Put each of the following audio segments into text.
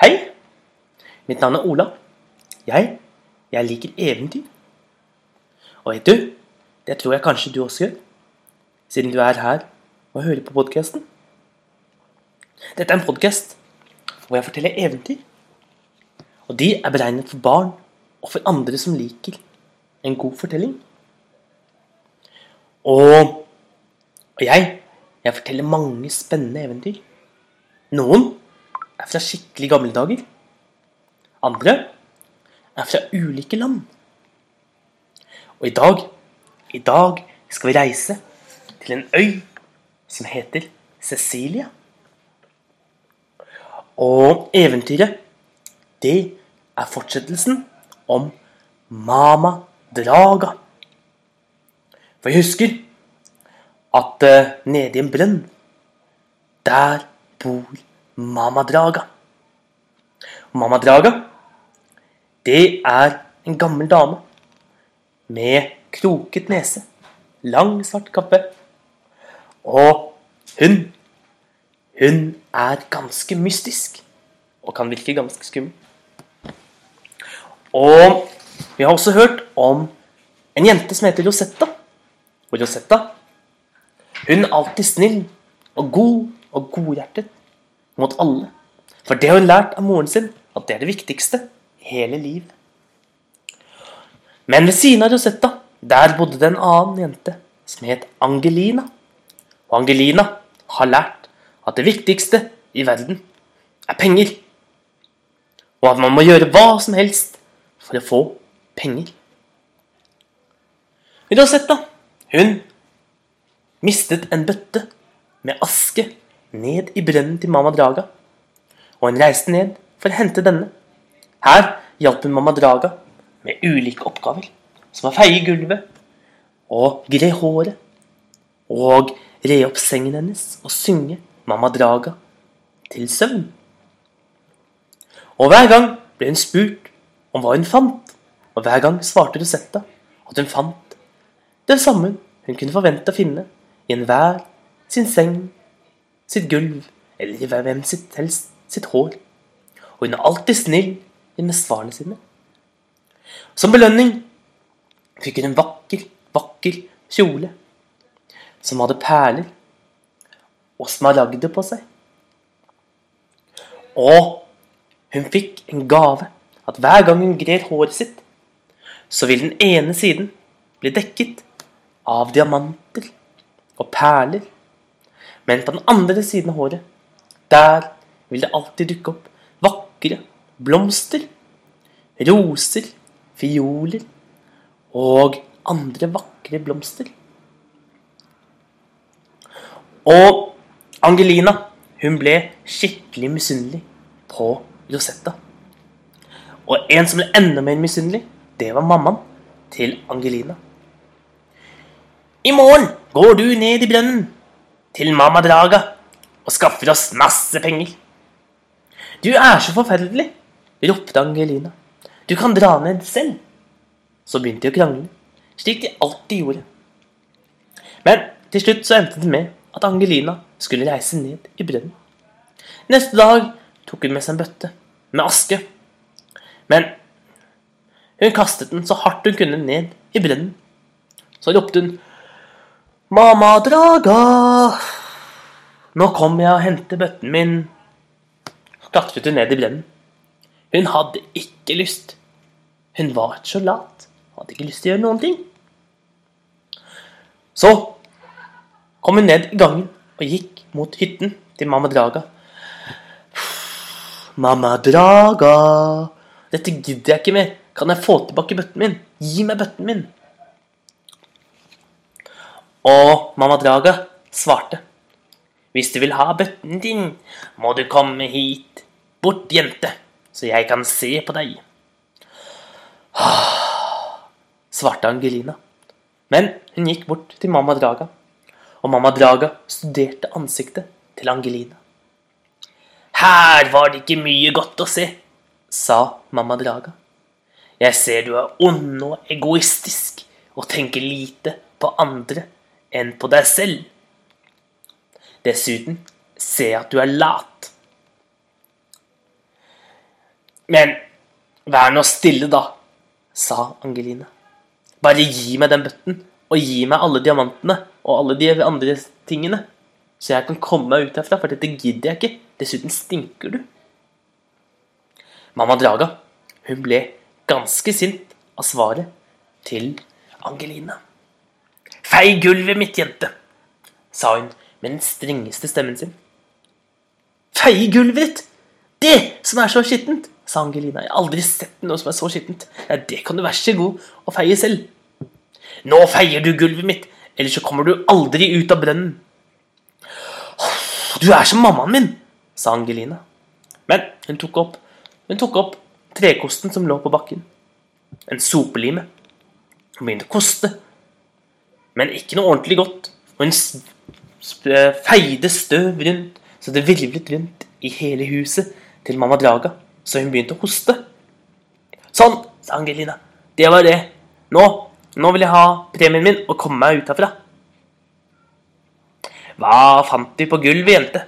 Hei, mitt navn er Ola. Jeg, jeg liker eventyr. Og vet du, det tror jeg kanskje du også gjør, siden du er her og hører på podkasten. Dette er en podkast hvor jeg forteller eventyr. Og de er beregnet for barn og for andre som liker en god fortelling. Og, og jeg, jeg forteller mange spennende eventyr. Noen er fra skikkelig gamle dager. Andre er fra ulike land. Og i dag, i dag skal vi reise til en øy som heter Cecilia. Og eventyret, det er fortsettelsen om Mama Draga. For jeg husker at uh, nede i en brønn, der bor Mama Draga. Mama Draga, det er en gammel dame med kroket nese, lang, svart kappe. Og hun, hun er ganske mystisk og kan virke ganske skummel. Og vi har også hørt om en jente som heter Rosetta. Og Rosetta hun er alltid snill og god og godhjertet mot alle. For det har hun lært av moren sin at det er det viktigste i hele livet. Men ved siden av Rosetta der bodde det en annen jente som het Angelina. Og Angelina har lært at det viktigste i verden er penger. Og at man må gjøre hva som helst for å få penger. Rosetta, hun mistet en bøtte med aske ned i brønnen til Mamma Draga. Og hun reiste ned for å hente denne. Her hjalp hun Mamma Draga med ulike oppgaver, som å feie gulvet og gre håret og re opp sengen hennes og synge Mamma Draga til søvn. Og hver gang ble hun spurt om hva hun fant, og hver gang svarte Rosetta at hun fant det samme hun kunne forvente å finne i enhver sin seng, sitt gulv eller i hvem sitt helst sitt hår. Og hun er alltid snill med svarene sine. Som belønning fikk hun en vakker, vakker kjole som hadde perler og smaragder på seg. Og hun fikk en gave at hver gang hun grer håret sitt, så vil den ene siden bli dekket av diamanter og perler. Men på den andre siden av håret, der vil det alltid dukke opp vakre blomster, roser, fioler og andre vakre blomster. Og Angelina hun ble skikkelig misunnelig på Rosetta. Og en som ble enda mer misunnelig, det var mammaen til Angelina. I morgen går du ned i brønnen til mamma Draga og skaffer oss masse penger. Du er så forferdelig, ropte Angelina. Du kan dra ned selv. Så begynte de å krangle, slik de alltid gjorde. Men til slutt så endte det med at Angelina skulle reise ned i brønnen. Neste dag tok hun med seg en bøtte med aske. Men hun kastet den så hardt hun kunne ned i brønnen. Så ropte hun Mamma Draga! Nå kommer jeg og henter bøtten min. Så klatret hun ned i brønnen. Hun hadde ikke lyst. Hun var så lat. Hadde ikke lyst til å gjøre noen ting. Så kom hun ned i gangen og gikk mot hytten til mamma Draga. Mamma Draga, dette gidder jeg ikke mer. Kan jeg få tilbake bøtten min? Gi meg bøtten min. Og mamma Draga svarte. Hvis du vil ha bøtten din, må du komme hit. Bort, jente, så jeg kan se på deg. Svarte Angelina. Men hun gikk bort til mamma Draga, og mamma Draga studerte ansiktet til Angelina. Her var det ikke mye godt å se, sa mamma Draga. Jeg ser du er ond og egoistisk og tenker lite på andre enn på deg selv. Dessuten se at du er lat. Men vær nå stille, da, sa Angeline. Bare gi meg den bøtten, og gi meg alle diamantene og alle de andre tingene, så jeg kan komme meg ut herfra, for dette gidder jeg ikke. Dessuten stinker du. Mamma Draga, hun ble ganske sint av svaret til Angelina. Fei gulvet mitt, jente, sa hun med den strengeste stemmen sin. Fei gulvet ditt! Det som er så skittent, sa Angelina. Jeg har aldri sett noe som er så skittent. Ja, det kan du være så god å feie selv. Nå feier du gulvet mitt, ellers så kommer du aldri ut av brønnen. Du er som mammaen min, sa Angelina. Men hun tok opp, hun tok opp trekosten som lå på bakken. En sopelime. Hun begynte å koste. Men ikke noe ordentlig godt. Hun feide støv rundt, så det virvlet rundt i hele huset til mamma Draga, så hun begynte å hoste. Sånn, sa Angelina. Det var det. Nå, nå vil jeg ha premien min og komme meg ut herfra. Hva fant vi på gulvet, jente?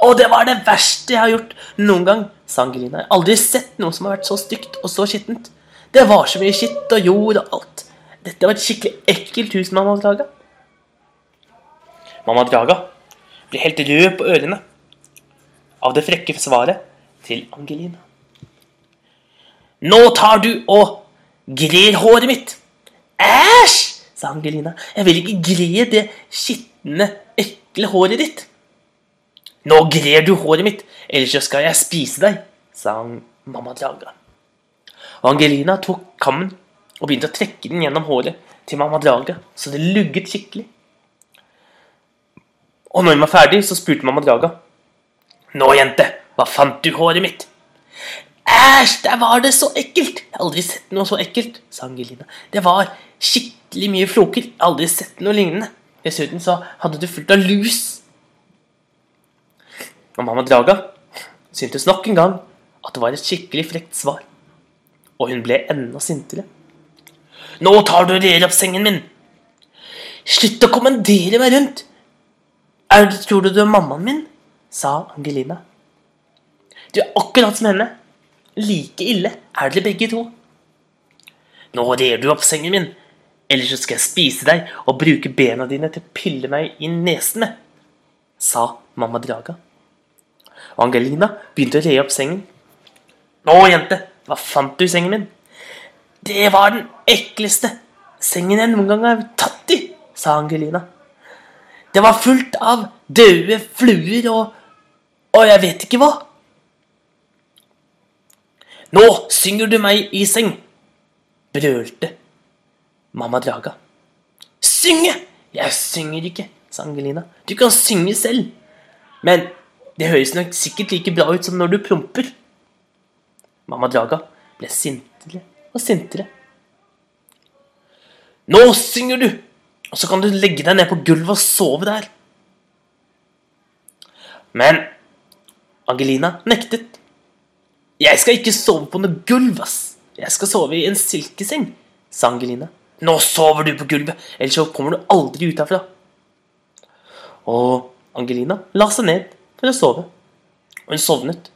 Å, det var det verste jeg har gjort noen gang, sa Angelina. Jeg har aldri sett noe som har vært så stygt og så skittent. Det var så mye skitt og jord og alt. Dette var et skikkelig ekkelt hus, mamma Draga. Mamma Draga ble helt rød på ørene av det frekke svaret til Angelina. Nå tar du og grer håret mitt. Æsj, sa Angelina. Jeg vil ikke gre det skitne, ekle håret ditt. Nå grer du håret mitt, ellers skal jeg spise deg, sa mamma Draga. Og Angelina tok kammen og begynte å trekke den gjennom håret til mamma Draga, så det lugget skikkelig. Og når hun var ferdig, så spurte mamma Draga. Nå, jente, hva fant du håret mitt? Æsj, der var det så ekkelt! Jeg har aldri sett noe så ekkelt, sa Angelina. Det var skikkelig mye floker. Jeg har aldri sett noe lignende. Dessuten så hadde du fullt av lus. Og mamma Draga syntes nok en gang at det var et skikkelig frekt svar. Og hun ble enda sintere. Nå tar du og rer opp sengen min! Slutt å kommandere meg rundt! Er tror du du er mammaen min? sa Angelina. Du er akkurat som henne. Like ille er dere begge to. Nå rer du opp sengen min, ellers skal jeg spise deg og bruke bena dine til å pille meg i nesen med, sa mamma Draga. Og Angelina begynte å re opp sengen. Nå, jente, hva fant du i sengen min? Det var den ekleste sengen jeg noen gang har tatt i, sa Angelina. Det var fullt av døde fluer og Og jeg vet ikke hva. Nå synger du meg i seng, brølte mamma Draga. Synge! Jeg synger ikke, sa Angelina. Du kan synge selv. Men det høres nok sikkert like bra ut som når du promper. Mamma Draga ble sintere og sintere. Nå synger du! Og så kan du legge deg ned på gulvet og sove der. Men Angelina nektet. Jeg skal ikke sove på noe gulv, ass. Jeg skal sove i en silkeseng, sa Angelina. Nå sover du på gulvet, ellers så kommer du aldri ut herfra. Og Angelina la seg ned for å sove. Og hun sovnet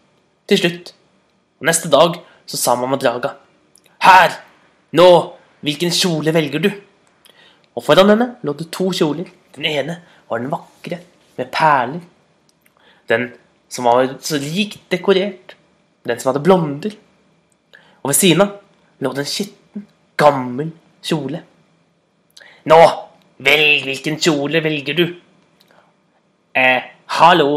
til slutt. Og neste dag så sa mamma Draga. Her! Nå! Hvilken kjole velger du? Og foran henne lå det to kjoler. Den ene var den vakre, med perler. Den som var så rikt dekorert. Den som hadde blonder. Og ved siden av lå det en skitten, gammel kjole. Nå, velg hvilken kjole velger du? Eh, hallo,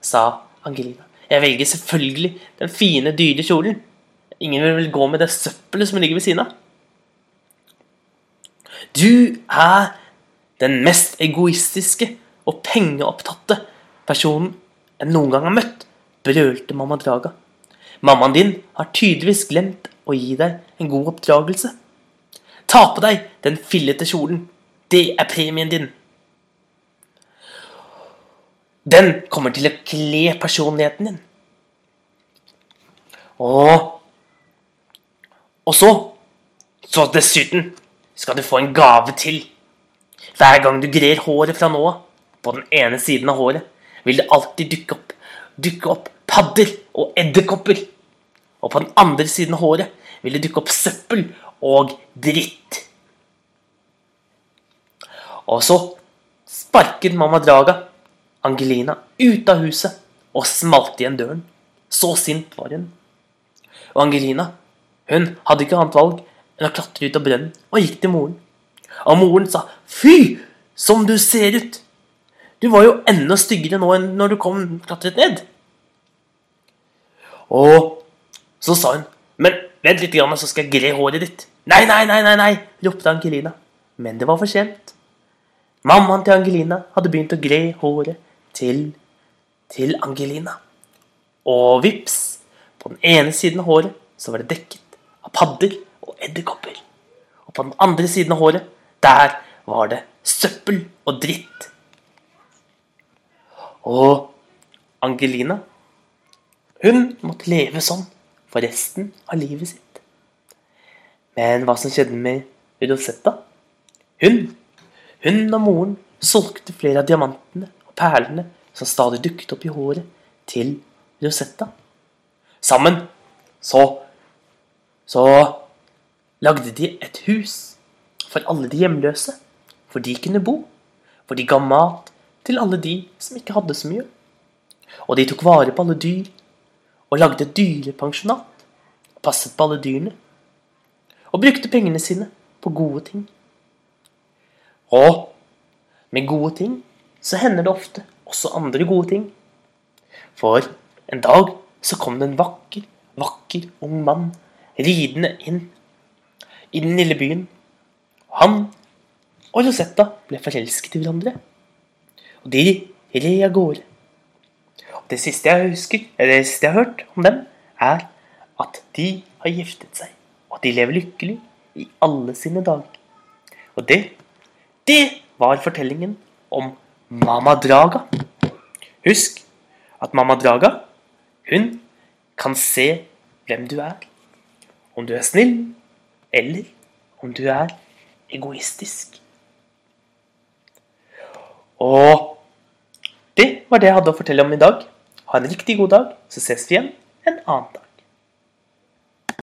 sa Angelina. Jeg velger selvfølgelig den fine, dyre kjolen. Ingen vil vel gå med det søppelet som ligger ved siden av. Du er den mest egoistiske og pengeopptatte personen jeg noen gang har møtt, brølte mamma Draga. Mammaen din har tydeligvis glemt å gi deg en god oppdragelse. Ta på deg den fillete kjolen. Det er premien din. Den kommer til å kle personligheten din. Og Og så Så dessuten skal du få en gave til. Hver gang du grer håret fra nå av, på den ene siden av håret, vil det alltid dukke opp, dukke opp padder og edderkopper. Og på den andre siden av håret vil det dukke opp søppel og dritt. Og så sparket mamma Draga Angelina ut av huset og smalt igjen døren. Så sint var hun. Og Angelina hun hadde ikke annet valg enn å klatre ut av brønnen og gikk til moren. Og moren sa 'Fy, som du ser ut'. Du var jo enda styggere nå enn når du kom klatret ned. Og så sa hun 'Men vent litt, grann, så skal jeg gre håret ditt'. 'Nei, nei, nei', nei, nei, ropte Angelina. Men det var for sent. Mammaen til Angelina hadde begynt å gre håret til, til Angelina. Og vips, på den ene siden av håret så var det dekket av padder og edderkopper. Og på den andre siden av håret, der var det søppel og dritt. Og Angelina, hun måtte leve sånn for resten av livet sitt. Men hva som skjedde med Rosetta? Hun, hun og moren solgte flere av diamantene og perlene som stadig dukket opp i håret til Rosetta. Sammen så så lagde de et hus for alle de hjemløse, for de kunne bo. For de ga mat til alle de som ikke hadde så mye. Og de tok vare på alle dyr, og lagde et dyrepensjonat. Og passet på alle dyrene. Og brukte pengene sine på gode ting. Og med gode ting så hender det ofte også andre gode ting. For en dag så kom det en vakker, vakker ung mann ridende inn i den lille byen. Han og Rosetta ble forelsket i hverandre. Og de red av gårde. Det siste jeg husker, eller det siste jeg har hørt om dem, er at de har giftet seg. Og at de lever lykkelig i alle sine dager. Og det, det var fortellingen om Mama Draga. Husk at Mama Draga, hun kan se hvem du er. Om du er snill, eller om du er egoistisk. Og det var det jeg hadde å fortelle om i dag. Ha en riktig god dag, så ses vi igjen en annen dag.